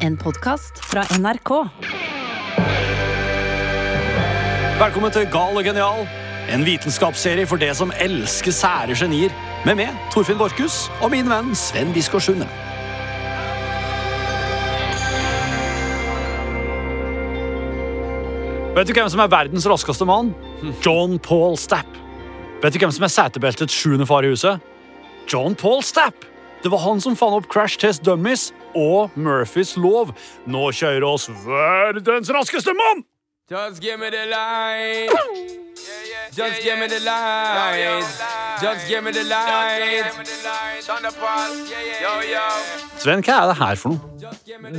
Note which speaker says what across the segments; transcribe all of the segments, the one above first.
Speaker 1: En podkast fra NRK.
Speaker 2: Velkommen til Gal og genial, en vitenskapsserie for det som elsker sære genier. Med meg, Torfinn Borchhus, og min venn Sven Biskår Sunde. Vet du hvem som er verdens raskeste mann? John Paul Stapp. Vet du hvem som er setebeltets sjuende far i huset? John Paul Stapp. Det var han som fant opp Crash Test Dummies og Murphys lov. Nå kjører oss verdens raskeste mann!
Speaker 3: Just give me the light. Just give me the light. Just give me the light. Yo, yo.
Speaker 2: Sven, hva er det her for noe?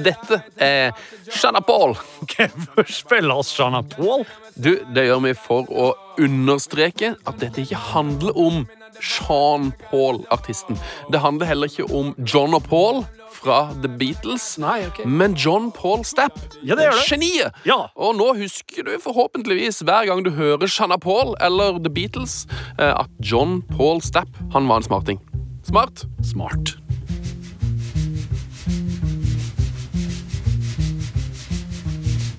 Speaker 4: Dette er Shanna Paul.
Speaker 2: Hvorfor spiller oss Shana Paul?
Speaker 4: Du, det gjør vi for å understreke at dette ikke handler om Sean Paul, artisten. Det handler heller ikke om John og Paul fra The Beatles,
Speaker 2: Nei, okay.
Speaker 4: men John Paul Stapp.
Speaker 2: Ja, det det.
Speaker 4: Geniet!
Speaker 2: Ja.
Speaker 4: Og nå husker du forhåpentligvis hver gang du hører Shanna Paul eller The Beatles, eh, at John Paul Stapp han var en smarting. Smart?
Speaker 2: Smart.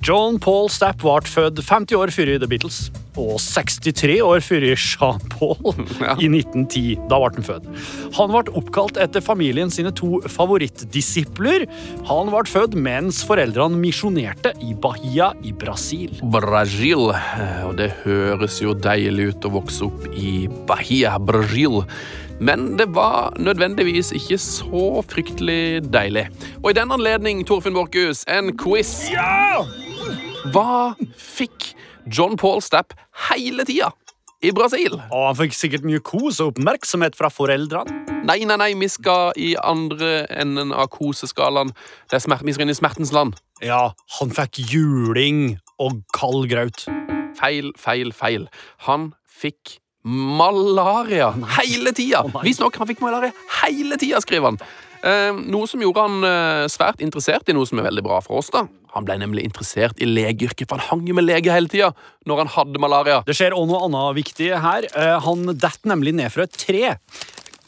Speaker 2: John Paul Stapp ble født 50 år før The Beatles og 63 år før Jean Paul
Speaker 4: Ja.
Speaker 2: i 1910. Da ble han født. Han ble oppkalt etter familien sine to favorittdisipler. Han ble født mens foreldrene misjonerte i Bahia i Brasil.
Speaker 4: Brasil. Eh, Og det høres jo deilig ut å vokse opp i Bahia, Brasil. Men det var nødvendigvis ikke så fryktelig deilig. Og i den anledning, Torfinn Borchhus, en quiz. Ja! Hva fikk John Paul Stapp hele tida i Brasil?
Speaker 2: Og han fikk sikkert mye kos og oppmerksomhet fra foreldrene.
Speaker 4: Nei, nei, nei, vi skal i andre enden av koseskalaen. Det er smert, vi skal inn i smertens land.
Speaker 2: Ja, han fikk juling og kald graut.
Speaker 4: Feil, feil, feil. Han fikk malaria hele tida.
Speaker 2: Oh.
Speaker 4: Visstnok han fikk malaria hele tida, skriver han. Eh, noe som gjorde han eh, svært interessert i noe som er veldig bra for oss. da. Han ble nemlig interessert i legeyrket, for han hang jo med lege hele tida når han hadde malaria.
Speaker 2: Det skjer også noe annet viktig her. Eh, Han detter nemlig ned fra et tre.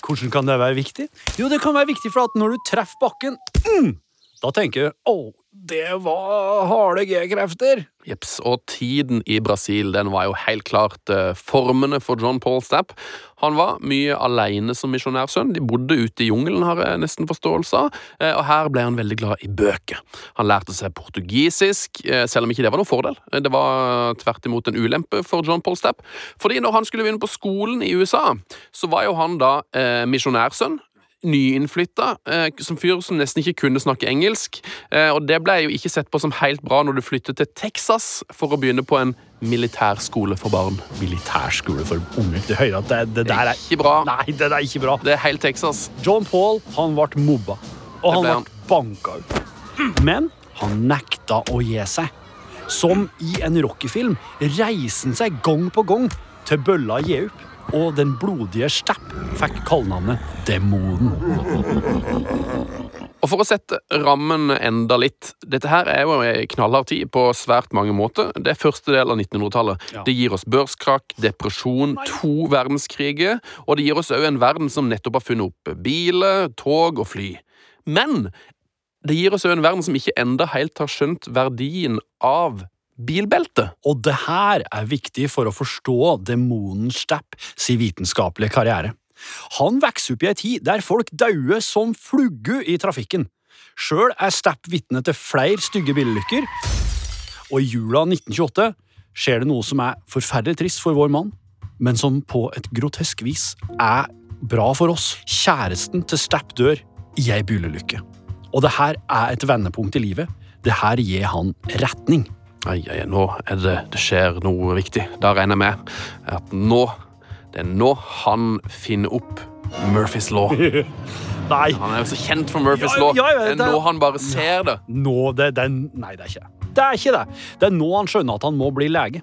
Speaker 2: Hvordan kan det være viktig? Jo, det kan være viktig for at når du treffer bakken, mm, da tenker du å, det var harde G-krefter.
Speaker 4: Jeps, og tiden i Brasil den var jo helt klart eh, formene for John Paul Stapp. Han var mye alene som misjonærsønn. De bodde ute i jungelen, har jeg nesten forståelse av. Eh, og her ble han veldig glad i bøker. Han lærte seg portugisisk, eh, selv om ikke det var noen fordel. Det var tvert imot en ulempe for John Paul Stapp. Fordi når han skulle begynne på skolen i USA, så var jo han da eh, misjonærsønn nyinnflytta, eh, som fyr som nesten ikke kunne snakke engelsk. Eh, og det ble jo ikke sett på som helt bra når du flyttet til Texas for å begynne på en militærskole for barn.
Speaker 2: Militærskole for unge. Du hører at det, det der er
Speaker 4: Ikke bra.
Speaker 2: Nei, det der er ikke bra.
Speaker 4: Det er helt Texas.
Speaker 2: John Paul han ble mobba, og han
Speaker 4: ble
Speaker 2: ble
Speaker 4: han.
Speaker 2: banka ut. Men han nekta å gi seg. Som i en rockefilm reiser han seg gang på gang til bølla gi opp. Og den blodige Stapp fikk kallenavnet Demonen.
Speaker 4: Og for å sette rammen enda litt Dette her er jo en knallhard tid på svært mange måter. Det er første del av 1900-tallet.
Speaker 2: Ja.
Speaker 4: Det gir oss børskrakk, depresjon, to verdenskriger, og det gir oss òg en verden som nettopp har funnet opp biler, tog og fly. Men det gir oss òg en verden som ikke enda helt har skjønt verdien av bilbelte.
Speaker 2: Og det her er viktig for å forstå demonen Stapp sin vitenskapelige karriere. Han vokser opp i ei tid der folk dauer som flugger i trafikken. Sjøl er Stapp vitne til flere stygge bilulykker, og i jula 1928 skjer det noe som er forferdelig trist for vår mann, men som på et grotesk vis er bra for oss. Kjæresten til Stapp dør i ei bilulykke. Og det her er et vendepunkt i livet. Det her gir han retning.
Speaker 4: Ai, ai, nå er det, det skjer noe viktig. Da regner jeg med at nå Det er nå han finner opp Murphys law.
Speaker 2: Nei,
Speaker 4: Han er jo så kjent for Murphys
Speaker 2: Ja,
Speaker 4: law.
Speaker 2: ja, ja,
Speaker 4: det er nå han bare ser det.
Speaker 2: nå det, det, Nei, det er ikke det. Det er ikke det. Det er nå han skjønner at han må bli lege.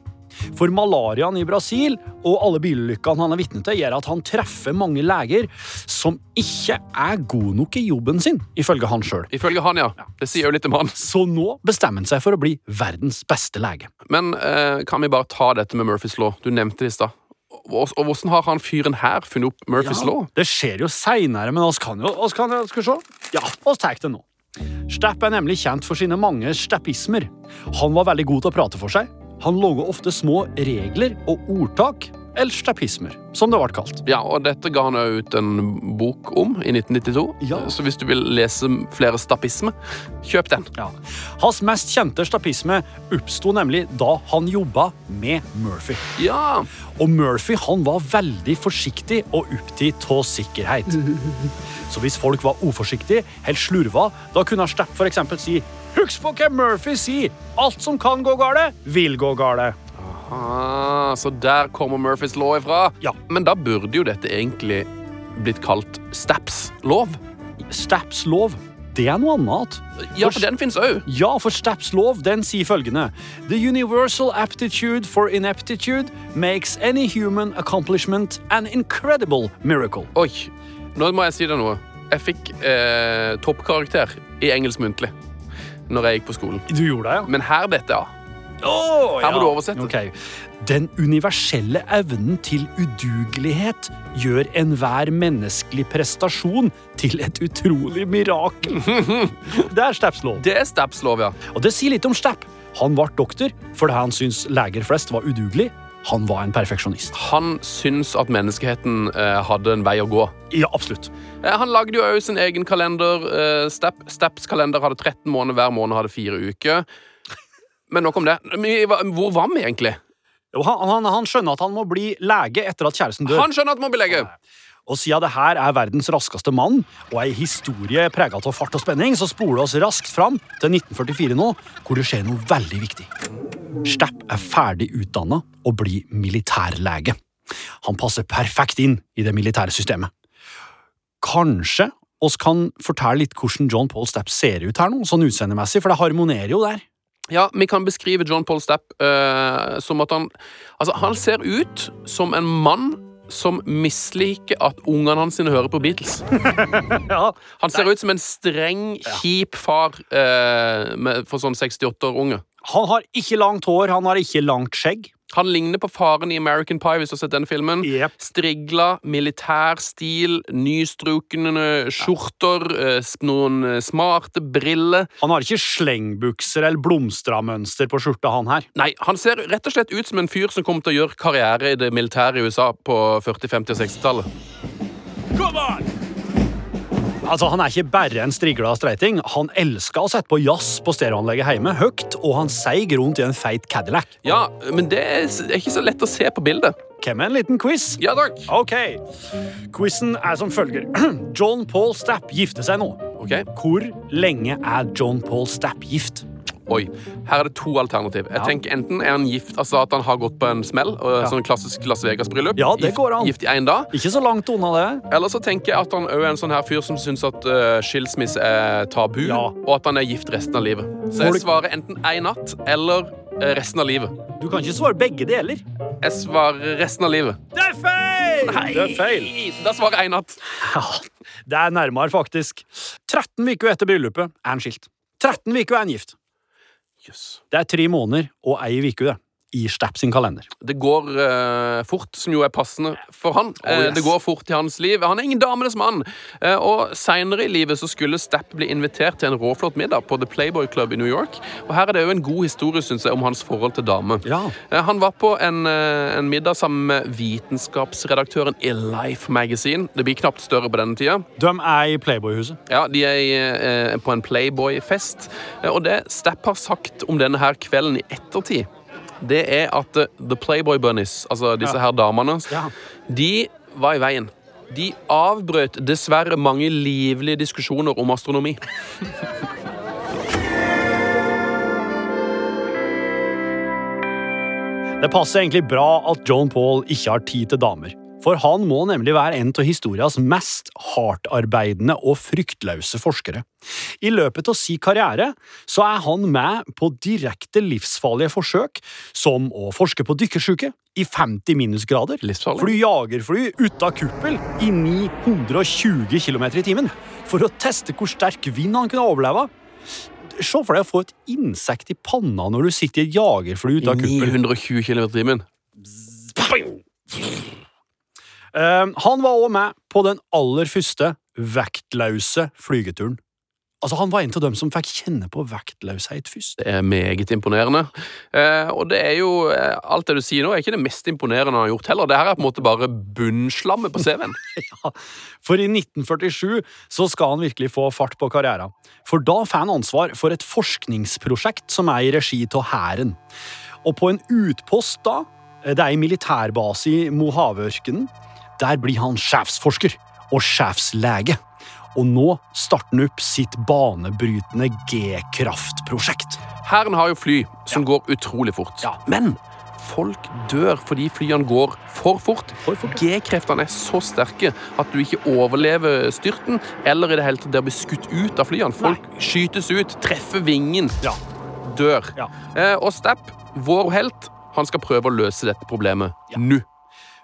Speaker 2: For malariaen i Brasil og alle bilulykkene han er vitne til, gjør at han treffer mange leger som ikke er gode nok i jobben sin, ifølge han sjøl.
Speaker 4: Ifølge han, ja. Det sier jo litt om han.
Speaker 2: Så nå bestemmer han seg for å bli verdens beste lege.
Speaker 4: Men eh, kan vi bare ta dette med Murphys law? Du nevnte det i stad. Og, hvordan har han fyren her funnet opp Murphys law?
Speaker 2: Det skjer jo seinere, men oss kan jo oss kan, Skal vi se. Ja, oss tar det nå. Stapp er nemlig kjent for sine mange steppismer. Han var veldig god til å prate for seg. Han laga ofte små regler og ordtak, eller stappismer, som det ble kalt.
Speaker 4: Ja, og dette ga han òg ut en bok om i 1992.
Speaker 2: Ja.
Speaker 4: Så hvis du vil lese flere stapismer, kjøp den.
Speaker 2: Ja. Hans mest kjente stappisme oppsto nemlig da han jobba med Murphy.
Speaker 4: Ja,
Speaker 2: Og Murphy han var veldig forsiktig og opptatt av sikkerhet. Så hvis folk var uforsiktige eller slurva, da kunne Stepp f.eks. si Husk på hva Murphy sier! Alt som kan gå gale, vil gå gale.
Speaker 4: ah, så der kommer Murphys lov ifra.
Speaker 2: Ja.
Speaker 4: Men da burde jo dette egentlig blitt kalt Stapps lov.
Speaker 2: Stapps lov, det er noe annet.
Speaker 4: Ja, for den fins òg.
Speaker 2: Ja, for Stapps lov den sier følgende The universal aptitude for ineptitude makes any human accomplishment an incredible miracle.
Speaker 4: Oi, nå må jeg si deg noe. Jeg fikk eh, toppkarakter i engelsk muntlig når jeg gikk på skolen.
Speaker 2: Du gjorde det, ja?
Speaker 4: Men her dette, ja. Her må du oversette.
Speaker 2: Ok. Den universelle evnen til udugelighet gjør enhver menneskelig prestasjon til et utrolig mirakel. det er Stapps lov.
Speaker 4: Det er Stapps lov, ja.
Speaker 2: Og det sier litt om Stapp. Han ble doktor fordi han syntes leger flest var udugelig. Han var en perfeksjonist.
Speaker 4: Han syns at menneskeheten eh, hadde en vei å gå.
Speaker 2: Ja, absolutt.
Speaker 4: Eh, han lagde jo òg sin egen kalender. Eh, Step, Steps kalender hadde 13 måneder, hver måned hadde fire uker. Men nok om det. Hvor var vi egentlig?
Speaker 2: Jo, han, han, han skjønner at han må bli lege etter at kjæresten dør.
Speaker 4: Han skjønner at han må bli lege.
Speaker 2: Og siden det her er verdens raskeste mann, og ei historie prega av fart og spenning, så spoler oss raskt fram til 1944 nå, hvor det skjer noe veldig viktig. Stepp er ferdig utdanna og blir militærlege. Han passer perfekt inn i det militære systemet. Kanskje oss kan fortelle litt hvordan John Paul Stapp ser ut her nå, sånn utseendemessig, for det harmonerer jo der.
Speaker 4: Ja, Vi kan beskrive John Paul Stapp uh, som at han Altså, han ser ut som en mann som misliker at ungene hans hører på Beatles. Han ser ut som en streng, kjip far eh, med, for sånn 68-årunge.
Speaker 2: Han har ikke langt hår, han har ikke langt skjegg.
Speaker 4: Han ligner på faren i American Pie, hvis du har sett den filmen.
Speaker 2: Yep.
Speaker 4: Strigla, militær stil, nystrukne skjorter, eh, noen eh, smarte briller.
Speaker 2: Han har ikke slengbukser eller blomstramønster på skjorta, han her.
Speaker 4: Nei, han ser rett og slett ut som en fyr som kommer til å gjøre karriere i det militære i USA på 40-, 50- og 60-tallet.
Speaker 2: Altså, Han er ikke bare en strigla streiting. Han elsker å sette på jazz på stereoanlegget hjemme høyt, og han seig rundt i en feit Cadillac.
Speaker 4: Ja, men det er er ikke så lett å se på bildet.
Speaker 2: Hvem er en liten quiz?
Speaker 4: Ja takk.
Speaker 2: Ok. Quizen er som følger. John Paul Stapp gifter seg nå.
Speaker 4: Ok,
Speaker 2: Hvor lenge er John Paul Stapp gift?
Speaker 4: Oi, her er det to alternativ. Jeg
Speaker 2: Ja.
Speaker 4: tenker Enten er han gift, altså at han har gått på en smell,
Speaker 2: Ja.
Speaker 4: sånn klassisk Las Vegas-bryllup.
Speaker 2: Ja, det går an.
Speaker 4: Gift i en dag.
Speaker 2: Ikke så langt unna det.
Speaker 4: Eller så tenker jeg at han også er en sånn her fyr som syns at uh, skilsmisse er tabu,
Speaker 2: Ja.
Speaker 4: og at han er gift resten av livet. Så jeg svarer enten én natt eller eh, resten av livet.
Speaker 2: Du kan ikke svare begge deler.
Speaker 4: Jeg svarer resten av livet.
Speaker 2: Det er feil! Nei. Det er feil.
Speaker 4: Da svarer jeg én natt.
Speaker 2: Ja, det er nærmere, faktisk. 13 uker etter bryllupet er han skilt. 13 uker er han gift.
Speaker 4: Jøss.
Speaker 2: Det er tre måneder og ei uke det, i Stapp sin kalender.
Speaker 4: Det går uh, fort, som jo er passende for han. Oh,
Speaker 2: yes.
Speaker 4: Det går fort i hans liv. Han er ingen damenes mann. Eh, og Seinere i livet så skulle Stapp bli invitert til en råflott middag på The Playboy Club i New York. Og Her er det jo en god historie synes jeg, om hans forhold til damer.
Speaker 2: Ja.
Speaker 4: Han var på en, en middag sammen med vitenskapsredaktøren i Life Magazine. Det blir knapt større på denne tida.
Speaker 2: De er i Playboy-huset.
Speaker 4: Ja, De er eh, på en Playboy-fest. Og det Stapp har sagt om denne her kvelden i ettertid, det er at eh, The Playboy Bunnies, altså disse her damene, de var i veien. De avbrøt dessverre mange livlige diskusjoner om astronomi.
Speaker 2: Det passer egentlig bra at John Paul ikke har tid til damer. For han må nemlig være en av historias mest hardtarbeidende og fryktløse forskere. I løpet av sin karriere så er han med på direkte livsfarlige forsøk, som å forske på dykkersyke i 50 minusgrader, fly jagerfly ut av kuppel i 920 km i timen, for å teste hvor sterk vind han kunne overleve. Se for deg å få et insekt i panna når du sitter i et jagerfly uten kuppel.
Speaker 4: 920 km i timen.
Speaker 2: Eh, han var òg med på den aller første vektløse flygeturen. Altså, Han var en av dem som fikk kjenne på vektløshet først.
Speaker 4: Det er meget imponerende. Eh, og det er jo eh, Alt det du sier nå, er ikke det mest imponerende han har gjort heller. Det her er på en måte bare bunnslammet på CV-en.
Speaker 2: Ja, For i 1947 så skal han virkelig få fart på karrieren. For da får han ansvar for et forskningsprosjekt som er i regi av Hæren. Og på en utpost da, det er en militærbase i Mojaveørkenen, der blir han sjefsforsker og sjefslege. Og nå starter han opp sitt banebrytende G-kraftprosjekt.
Speaker 4: Hæren har jo fly som går utrolig fort.
Speaker 2: Ja.
Speaker 4: Men folk dør fordi flyene går for fort.
Speaker 2: For fort,
Speaker 4: G-kreftene er så sterke at du ikke overlever styrten, eller i det hele tatt det å bli skutt ut av flyene. Folk skytes ut, treffer vingen,
Speaker 2: Ja.
Speaker 4: dør.
Speaker 2: Ja.
Speaker 4: Eh, og Stapp, vår helt, han skal prøve å løse dette problemet nå.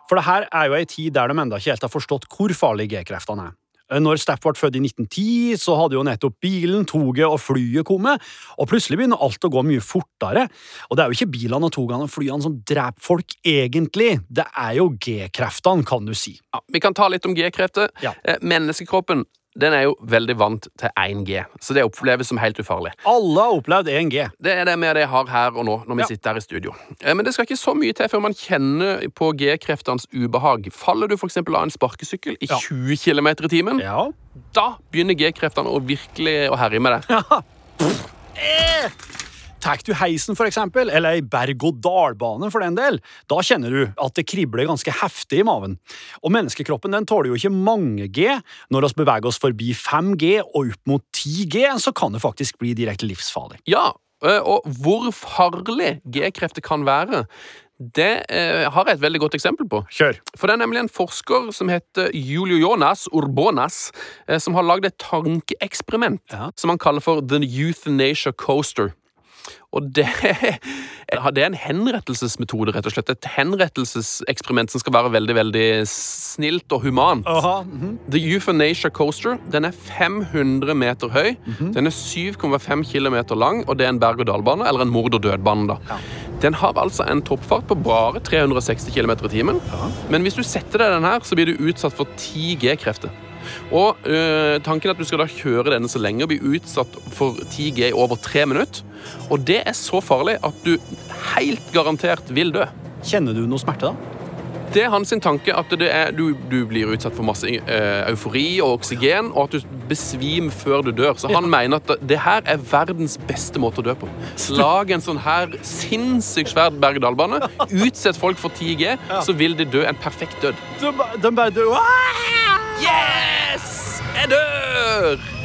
Speaker 2: For det her er jo ei tid der de ennå ikke helt har forstått hvor farlige G-kreftene er. Når Stepp ble født i 1910, så hadde jo nettopp bilen, toget og flyet kommet, og plutselig begynner alt å gå mye fortere. Og det er jo ikke bilene og togene og flyene som dreper folk, egentlig. Det er jo G-kreftene, kan du si.
Speaker 4: Ja, vi kan ta litt om G-krefter.
Speaker 2: Ja.
Speaker 4: Eh, menneskekroppen den er jo veldig vant til 1G, så det oppleves som helt ufarlig.
Speaker 2: Alle har opplevd 1G.
Speaker 4: Det er det vi det har her og nå, når vi
Speaker 2: Ja.
Speaker 4: sitter her i studio. Eh, Men det skal ikke så mye til før man kjenner på G-kreftenes ubehag. Faller du f.eks. av en sparkesykkel i
Speaker 2: Ja.
Speaker 4: 20 km i timen,
Speaker 2: Ja.
Speaker 4: da begynner G-kreftene å virkelig å herje med deg.
Speaker 2: Tar du heisen, for eksempel, eller ei berg-og-dal-bane for den del, da kjenner du at det kribler ganske heftig i maven. Og menneskekroppen den tåler jo ikke mange G. Når vi beveger oss forbi 5G og opp mot 10G, så kan det faktisk bli direkte livsfarlig.
Speaker 4: Ja, og hvor farlig G-krefter kan være, det eh, har jeg et veldig godt eksempel på.
Speaker 2: Kjør.
Speaker 4: For det er nemlig en forsker som heter Julio Jonas Urbonas, eh, som har lagd et tankeeksperiment
Speaker 2: Ja.
Speaker 4: som han kaller for The Euthanasia Coaster. Og det, det er en henrettelsesmetode, rett og slett. Et henrettelseseksperiment som skal være veldig veldig snilt og humant.
Speaker 2: Mm -hmm.
Speaker 4: The Euthanasia Coaster den er 500 meter høy.
Speaker 2: Mhm.
Speaker 4: Den er 7,5 km lang, og det er en berg-og-dal-bane, eller en mord-og-død-bane. da. Den har altså en toppfart på bare 360 km i timen. Men hvis du setter deg den her, så blir du utsatt for 10 G-krefter. Og øh, tanken er at du skal da kjøre denne så lenge og bli utsatt for 10 G i over tre minutter. Og det er så farlig at du helt garantert vil dø.
Speaker 2: Kjenner du noe smerte, da?
Speaker 4: Det er hans tanke at det er, du, du blir utsatt for masse eh, eufori og oksygen, og at du besvimer før du dør. Så han mener at det her er verdens beste måte å dø på. Lag en sånn her sinnssykt svær berg-og-dal-bane. Utsett folk for 10G, så vil de dø en perfekt død.
Speaker 2: De, de bare dør.
Speaker 4: Yes! Jeg dør!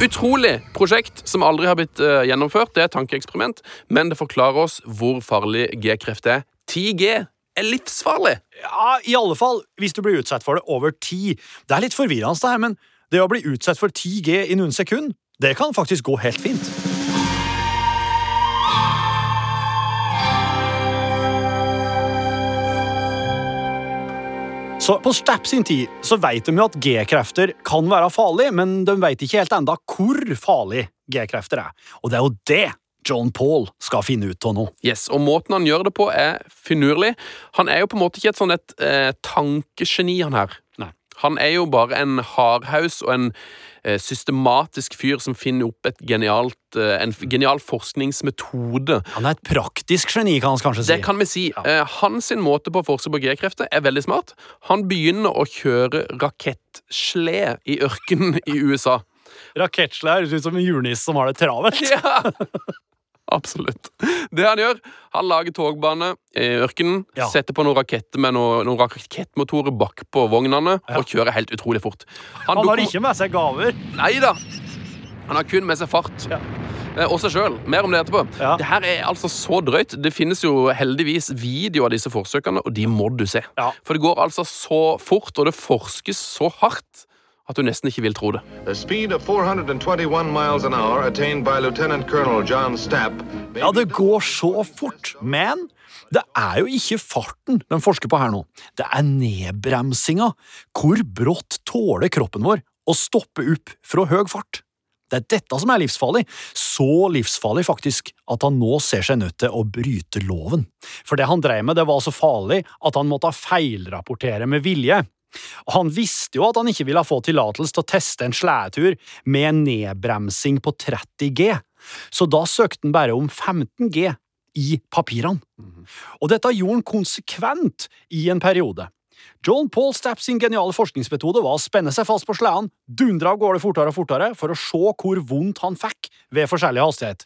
Speaker 4: Utrolig prosjekt som aldri har blitt uh, gjennomført. Det er et tankeeksperiment, men det forklarer oss hvor farlig G-kreft er. 10G er livsfarlig!
Speaker 2: Ja, i alle fall hvis du blir utsatt for det over tid. Det er litt forvirrende, det her, men det å bli utsatt for 10G i noen sekunder, det kan faktisk gå helt fint. Så På Stapp sin tid så vet de jo at G-krefter kan være farlig, men de vet ikke helt enda hvor farlig G-krefter er. Og det er jo det John Paul skal finne ut av nå.
Speaker 4: Yes, og Måten han gjør det på, er finurlig. Han er jo på en måte ikke et sånn et eh, tankegeni, han her.
Speaker 2: Nei.
Speaker 4: Han er jo bare en hardhaus og en systematisk fyr som finner opp et genialt, eh, en genial forskningsmetode.
Speaker 2: Han er et praktisk geni, kan han kanskje si.
Speaker 4: Det kan vi si. Ja. hans sin måte på å forske på G-krefter er veldig smart. Han begynner å kjøre rakettsled i ørkenen i USA.
Speaker 2: Rakettsled høres ut som en julenisse som har det travelt.
Speaker 4: Ja! Absolutt. Det han gjør, han lager togbane i ørkenen,
Speaker 2: Ja.
Speaker 4: setter på noen raketter med noen, noen rakettmotorer bak på ja. og kjører helt utrolig fort.
Speaker 2: Han har ikke med seg gaver.
Speaker 4: Nei da! Han har kun med seg fart.
Speaker 2: Ja.
Speaker 4: Eh, Og seg sjøl. Mer om det etterpå.
Speaker 2: Ja.
Speaker 4: Det her er altså så drøyt. Det finnes jo heldigvis video av disse forsøkene, og de må du se.
Speaker 2: Ja.
Speaker 4: For det går altså så fort, og det forskes så hardt at du nesten ikke vil tro det.
Speaker 5: The speed of 421 miles an hour attained by Lieutenant Colonel John Stapp.
Speaker 2: Ja, det går så fort, men det er jo ikke farten de forsker på her nå. Det er nedbremsinga. Hvor brått tåler kroppen vår å stoppe opp fra høy fart? Det er dette som er livsfarlig. Så livsfarlig faktisk at han nå ser seg nødt til å bryte loven. For det han drev med, det var så farlig at han måtte feilrapportere med vilje. Han visste jo at han ikke ville få tillatelse til å teste en sledetur med en nedbremsing på 30 G, så da søkte han bare om 15 G i papirene. Og dette gjorde han konsekvent i en periode. John Paul Stapp sin geniale forskningsmetode var å spenne seg fast på sleden, dundre av gårde fortere og fortere for å se hvor vondt han fikk ved forskjellig hastighet.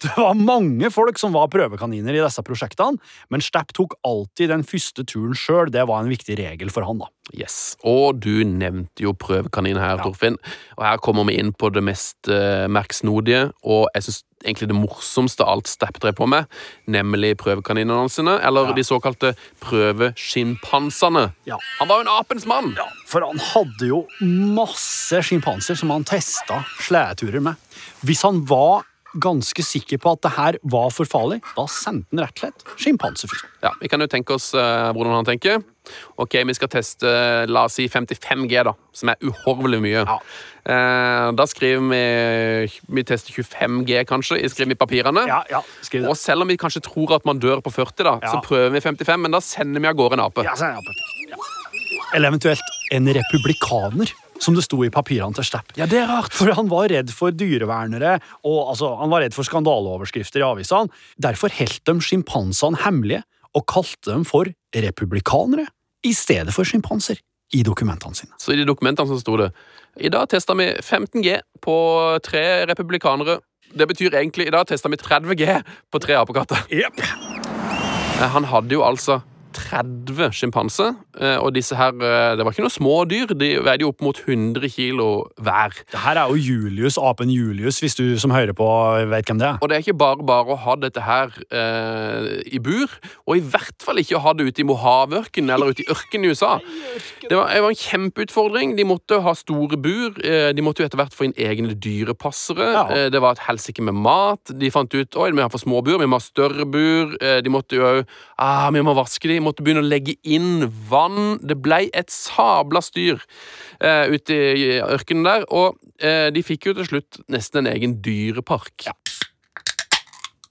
Speaker 2: Det var mange folk som var prøvekaniner i disse prosjektene, men Stapp tok alltid den første turen sjøl. Det var en viktig regel for han, da.
Speaker 4: Yes, Og du nevnte jo prøvekanin her, Torfinn. Og her kommer vi inn på det mest uh, merksnodige, og jeg syns egentlig det morsomste alt Stapp drev på med, nemlig prøvekaninene sine, eller
Speaker 2: Ja.
Speaker 4: de såkalte prøveskimpansene.
Speaker 2: Ja.
Speaker 4: Han var jo en apens mann!
Speaker 2: Ja, for han hadde jo masse sjimpanser som han testa sledeturer med. Hvis han var ganske sikker på at det her var for farlig, da sendte han rett og slett sjimpansefyren.
Speaker 4: Ja, Vi kan jo tenke oss uh, hvordan han tenker. Ok, Vi skal teste la oss si 55G, da, som er uhorvelig mye.
Speaker 2: Ja.
Speaker 4: Eh, da skriver vi Vi tester 25G, kanskje, i skriver vi papirene.
Speaker 2: Ja, ja, skriv
Speaker 4: Og selv om vi kanskje tror at man dør på 40, da,
Speaker 2: Ja.
Speaker 4: så prøver vi 55, men da sender vi av gårde en ape.
Speaker 2: Ja, så er det perfekt. Ja. Eller eventuelt en republikaner, som det sto i papirene til Stapp.
Speaker 4: Ja, det er rart.
Speaker 2: For han var redd for dyrevernere, og altså, han var redd for skandaleoverskrifter i avisene. Derfor holdt de sjimpansene hemmelige og kalte dem for republikanere i stedet for sjimpanser i dokumentene sine.
Speaker 4: Så i de dokumentene så sto det I dag testa vi 15G på tre republikanere. Det betyr egentlig i dag testa vi 30G på tre apekatter.
Speaker 2: Yep.
Speaker 4: Eh, Han hadde jo altså 30 sjimpanser, eh, og disse her eh, Det var ikke noe små dyr. De veide jo opp mot 100 kilo hver.
Speaker 2: Det her er jo Julius, apen Julius, hvis du som hører på vet hvem det er.
Speaker 4: Og det er ikke bare bare å ha dette her eh, i bur, og i hvert fall ikke å ha det ute i Mohavørkenen eller ute i ørkenen i USA. Det var, det var en kjempeutfordring. De måtte ha store bur. eh, De måtte jo etter hvert få inn egne dyrepassere.
Speaker 2: Ja.
Speaker 4: Det var et helsike med mat. De fant ut oi, vi har for små bur, vi må ha større bur. De måtte jo ah, Vi må vaske de, måtte begynne å legge inn vann. Det ble et sabla styr eh, ute i ørkenen der, og eh, de fikk jo til slutt nesten en egen dyrepark.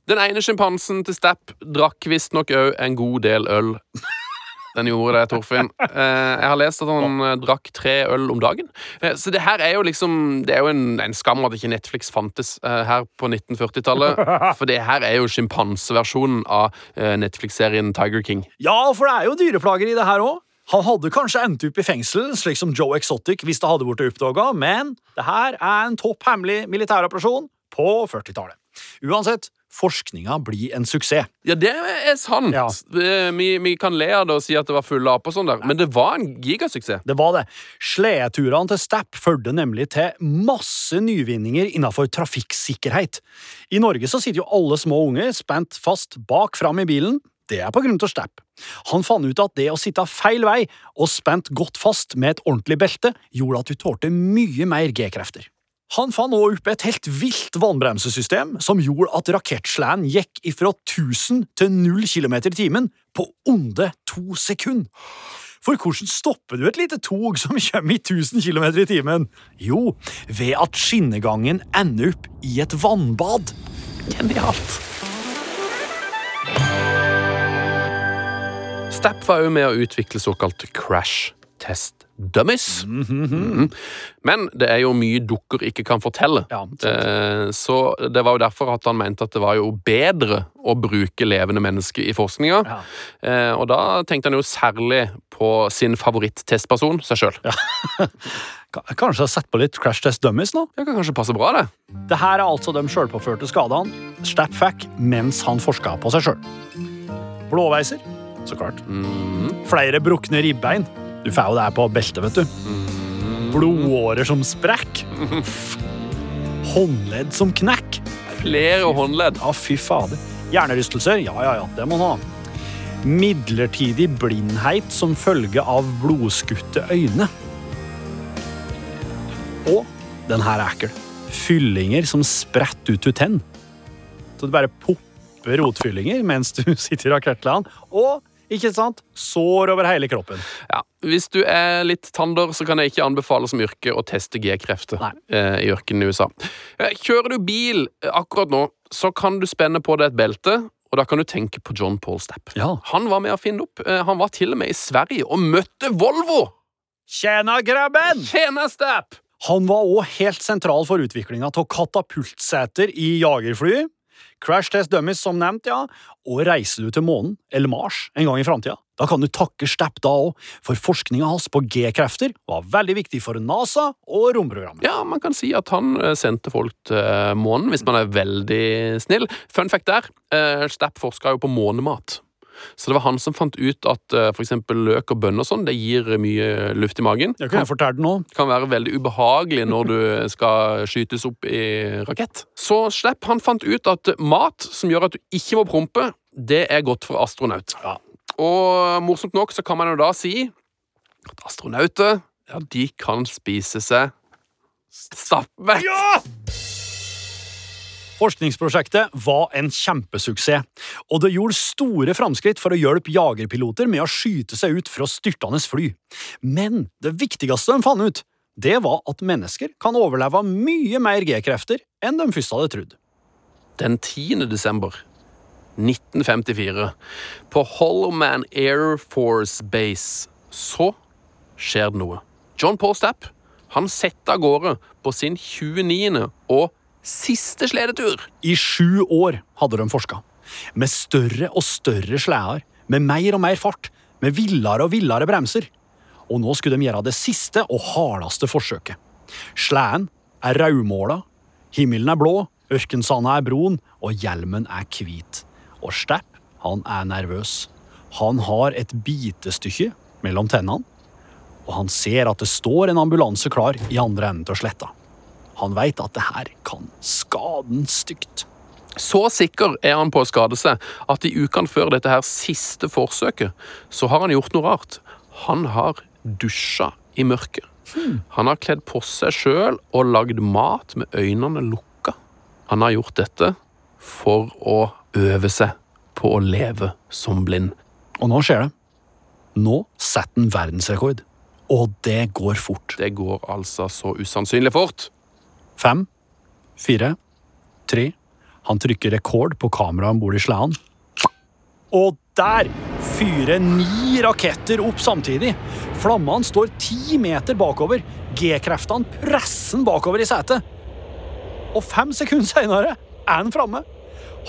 Speaker 4: Den ene sjimpansen til Stapp drakk visstnok òg en god del øl. Den gjorde det, Torfinn. Eh, jeg har lest at han eh, drakk tre øl om dagen. Eh, så det her er jo liksom Det er jo en, en skam at ikke Netflix fantes her på 1940-tallet. For det her er jo sjimpanseversjonen av Netflix-serien Tiger King.
Speaker 2: Ja, for det er jo dyreplager i det her òg. Han hadde kanskje endt opp i fengsel, slik som Joe Exotic, hvis det hadde blitt oppdaga, men det her er en topp hemmelig militæroperasjon på 40-tallet. Uansett, forskninga blir en suksess.
Speaker 4: Ja, det er sant.
Speaker 2: Ja.
Speaker 4: Eh, Vi, vi kan le av det og si at det var fulle aper sånn der, men det var en gigasuksess.
Speaker 2: Det var det. Sledeturene til Stapp førte nemlig til masse nyvinninger innenfor trafikksikkerhet. I Norge så sitter jo alle små unger spent fast bak fram i bilen. Det er på grunn av Stapp. Han fant ut at det å sitte feil vei og spent godt fast med et ordentlig belte, gjorde at du tålte mye mer G-krefter. Han fant også opp et helt vilt vannbremsesystem som gjorde at rakettsleden gikk ifra 1000 til 0 km i timen på onde to sekunder. For hvordan stopper du et lite tog som kommer i 1000 km i timen? Jo, ved at skinnegangen ender opp i et vannbad.
Speaker 4: Genialt. Stapp var jo med å utvikle såkalt crash test dummies. Mhm. Men det er jo mye dukker ikke kan fortelle.
Speaker 2: Ja.
Speaker 4: Eh, Så det var jo derfor at han mente at det var jo bedre å bruke levende mennesker i forskninga.
Speaker 2: Ja.
Speaker 4: Eh, Og da tenkte han jo særlig på sin favoritt-testperson, seg sjøl.
Speaker 2: Ka- Kanskje jeg setter på litt Crash Test Dummies nå?
Speaker 4: Det kan kanskje passe bra, det.
Speaker 2: Det her er altså de sjølpåførte skadene Stapp fikk mens han forska på seg sjøl. Blåveiser, så klart. Flere brukne ribbein. Du får jo det her på beltet, vet du. Blodårer som sprekk. Håndledd som knekk.
Speaker 4: Flere håndledd.
Speaker 2: Ja, fy fader. Hjernerystelser? Ja, ja, ja, det må han ha. Midlertidig blindhet som følge av blodskutte øyne. Og den her er ekkel. Fyllinger som spretter ut av tenn. Så du bare popper rotfyllinger mens du sitter i rakettland. Og, ikke sant, sår over hele kroppen.
Speaker 4: Ja, Hvis du er litt tander, så kan jeg ikke anbefale som yrke å teste G-krefter eh, i ørkenen i USA. Eh, Kjører du bil akkurat nå, så kan du spenne på deg et belte, og da kan du tenke på John Paul Stapp.
Speaker 2: Ja.
Speaker 4: Han var med å finne opp. Eh, Han var til og med i Sverige og møtte Volvo!
Speaker 2: Tjena, grabben!
Speaker 4: Tjena, Stapp!
Speaker 2: Han var òg helt sentral for utviklinga av katapultseter i jagerfly, crash test dummies som nevnt, ja, og reiser du til månen, eller Mars, en gang i framtida, da kan du takke Stepp da òg, for forskninga hans på G-krefter var veldig viktig for NASA og romprogrammet.
Speaker 4: Ja, man kan si at han eh, sendte folk til eh, månen, hvis man er veldig snill. Fun fact der, eh, Stapp forska jo på månemat. Så det var han som fant ut at eh, for eksempel løk og bønner og sånn, det gir mye luft i magen.
Speaker 2: Det kan jeg fortalt nå.
Speaker 4: kan være veldig ubehagelig når du skal skytes opp i rakett. Så Slepp han fant ut at mat som gjør at du ikke må prompe, det er godt for astronaut.
Speaker 2: Ja.
Speaker 4: Og morsomt nok så kan man jo da si at astronauter ja, de kan spise seg stappmett.
Speaker 2: Ja! Forskningsprosjektet var en kjempesuksess, og det gjorde store framskritt for å hjelpe jagerpiloter med å skyte seg ut fra styrtende fly. Men det viktigste de fant ut, det var at mennesker kan overleve mye mer G-krefter enn de først hadde trodd.
Speaker 4: Den 10. desember 1954, på Hollowman Air Force Base, så skjer det noe. John Paul Stapp han setter av gårde på sin 29. og siste sledetur.
Speaker 2: I sju år hadde de forska. Med større og større sleder, med mer og mer fart, med villere og villere bremser. Og nå skulle de gjøre det siste og hardeste forsøket. Sleden er rødmåla, himmelen er blå, ørkensanda er brun, og hjelmen er hvit. Og Stepp, han er nervøs. Han har et bitestykke mellom tennene, og han ser at det står en ambulanse klar i andre enden av sletta. Han veit at det her kan skade den stygt.
Speaker 4: Så sikker er han på å skade seg at i ukene før dette her siste forsøket, så har han gjort noe rart. Han har dusja i mørket. Han har kledd på seg sjøl og lagd mat med øynene lukka. Han har gjort dette for å øve seg på å leve som blind.
Speaker 2: Og nå skjer det. Nå setter han verdensrekord. Og det går fort.
Speaker 4: Det går altså så usannsynlig fort.
Speaker 2: Fem, fire, tre. Han trykker rekord på kameraet om bord i sleden. Og der fyrer ni raketter opp samtidig. Flammene står ti meter bakover. G-kreftene presser bakover i setet. Og fem sekunder seinere er han framme.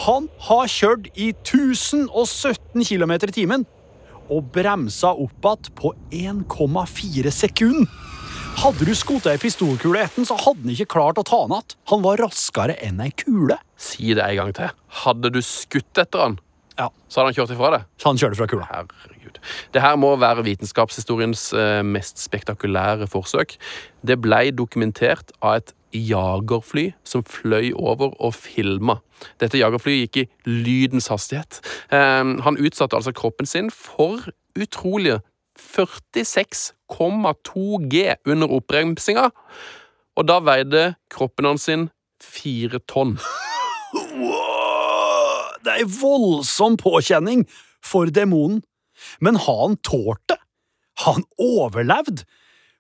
Speaker 2: Han har kjørt i 1017 km i timen og bremsa opp igjen på 1,4 sekunder. Hadde du skutt ei pistolkule etter så hadde han ikke klart å ta han igjen. Han var raskere enn ei kule.
Speaker 4: Si det en gang til. Hadde du skutt etter han,
Speaker 2: Ja,
Speaker 4: så hadde han kjørt ifra deg.
Speaker 2: så han kjørte fra kula.
Speaker 4: Herregud. Det her må være vitenskapshistoriens eh, mest spektakulære forsøk. Det ble dokumentert av et jagerfly som fløy over og filma. Dette jagerflyet gikk i lydens hastighet. Eh, han utsatte altså kroppen sin for utrolige 46,2 G under oppbremsinga, og da veide kroppen hans sin fire tonn.
Speaker 2: Det er ei voldsom påkjenning for demonen. Men har han tålt det? Har han overlevd?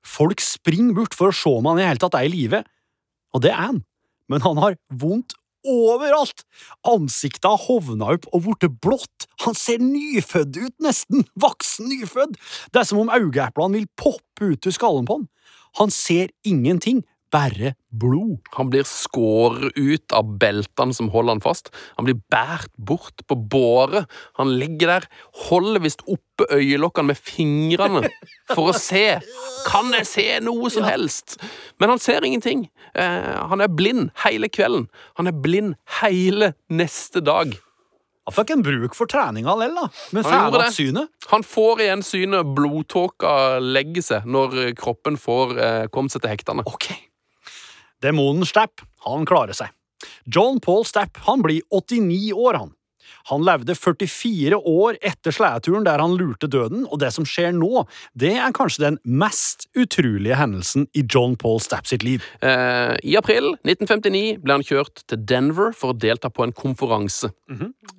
Speaker 2: Folk springer bort for å se om han i hele tatt er i live, og det er han. Men han har vondt overalt. Ansiktet hovna opp og blitt blått. Han ser nyfødt ut, nesten. Voksen nyfødt. Det er som om øyeeplene vil poppe ut av skallen på han. Han ser ingenting, bare blod.
Speaker 4: Han blir skåret ut av beltene som holder han fast. Han blir båret bort på båre. Han ligger der, holder visst oppe øyelokkene med fingrene for å se. Kan jeg se noe som helst? Men han ser ingenting. Eh, han er blind hele kvelden. Han er blind hele neste dag.
Speaker 2: Han fikk en bruk for treninga lell, da. Men
Speaker 4: det.
Speaker 2: synet.
Speaker 4: Han får igjen synet, blodtåka legger seg når kroppen får eh, kommet seg til hektene.
Speaker 2: Ok. Demonen Stapp, han klarer seg. John Paul Stapp han blir 89 år, han. Han levde 44 år etter sledeturen der han lurte døden, og det som skjer nå, det er kanskje den mest utrolige hendelsen i John Paul Stapp sitt liv.
Speaker 4: Eh, I april 1959 ble han kjørt til Denver for å delta på en konferanse.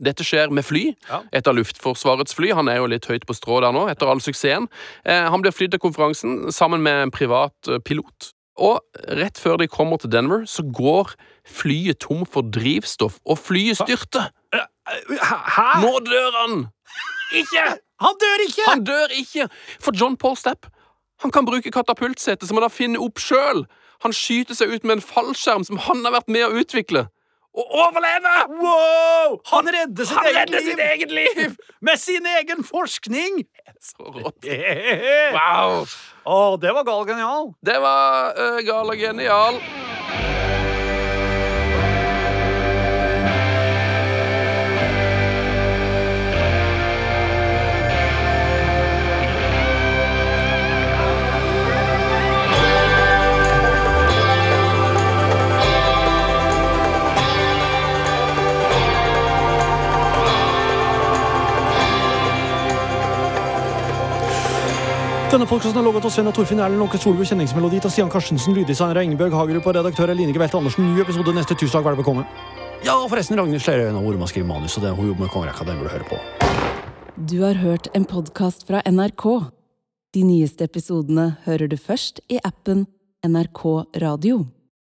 Speaker 4: Dette skjer med fly,
Speaker 2: Ja.
Speaker 4: et av Luftforsvarets fly. Han er jo litt høyt på strå der nå, etter all suksessen. Eh, han blir flydd til konferansen sammen med en privat eh, pilot. Og rett før de kommer til Denver, så går flyet tom for drivstoff, og flyet styrter.
Speaker 2: Hæ?
Speaker 4: Nå dør han! Ikke!
Speaker 2: Han dør ikke!
Speaker 4: Han dør ikke! For John Paul Stepp Han kan bruke katapultsetet som han har funnet opp sjøl. Han skyter seg ut med en fallskjerm som han har vært med å utvikle. Og overleve!
Speaker 2: Wow! Han redder sitt,
Speaker 4: Han
Speaker 2: eget,
Speaker 4: redder
Speaker 2: liv
Speaker 4: sitt eget liv!
Speaker 2: med sin egen forskning!
Speaker 4: Så rått.
Speaker 2: Wow! Å, det var gal genial.
Speaker 4: Det var uh, gal og genial.
Speaker 2: Denne podkasten er laget av Sven og Torfinn Erlend Lånke Solbu, kjenningsmelodi av Stian Karstensen, lyddesigner av Ingebjørg Hagerup og redaktør Eline Line Gevelte Andersen. Ny episode neste tirsdag. Vær bekomme. Ja, og forresten, Ragnhild er en av med man skriver manus, og det hun jobber med kongerekka, den burde du høre på.
Speaker 1: Du har hørt en podkast fra NRK. De nyeste episodene hører du først i appen NRK Radio.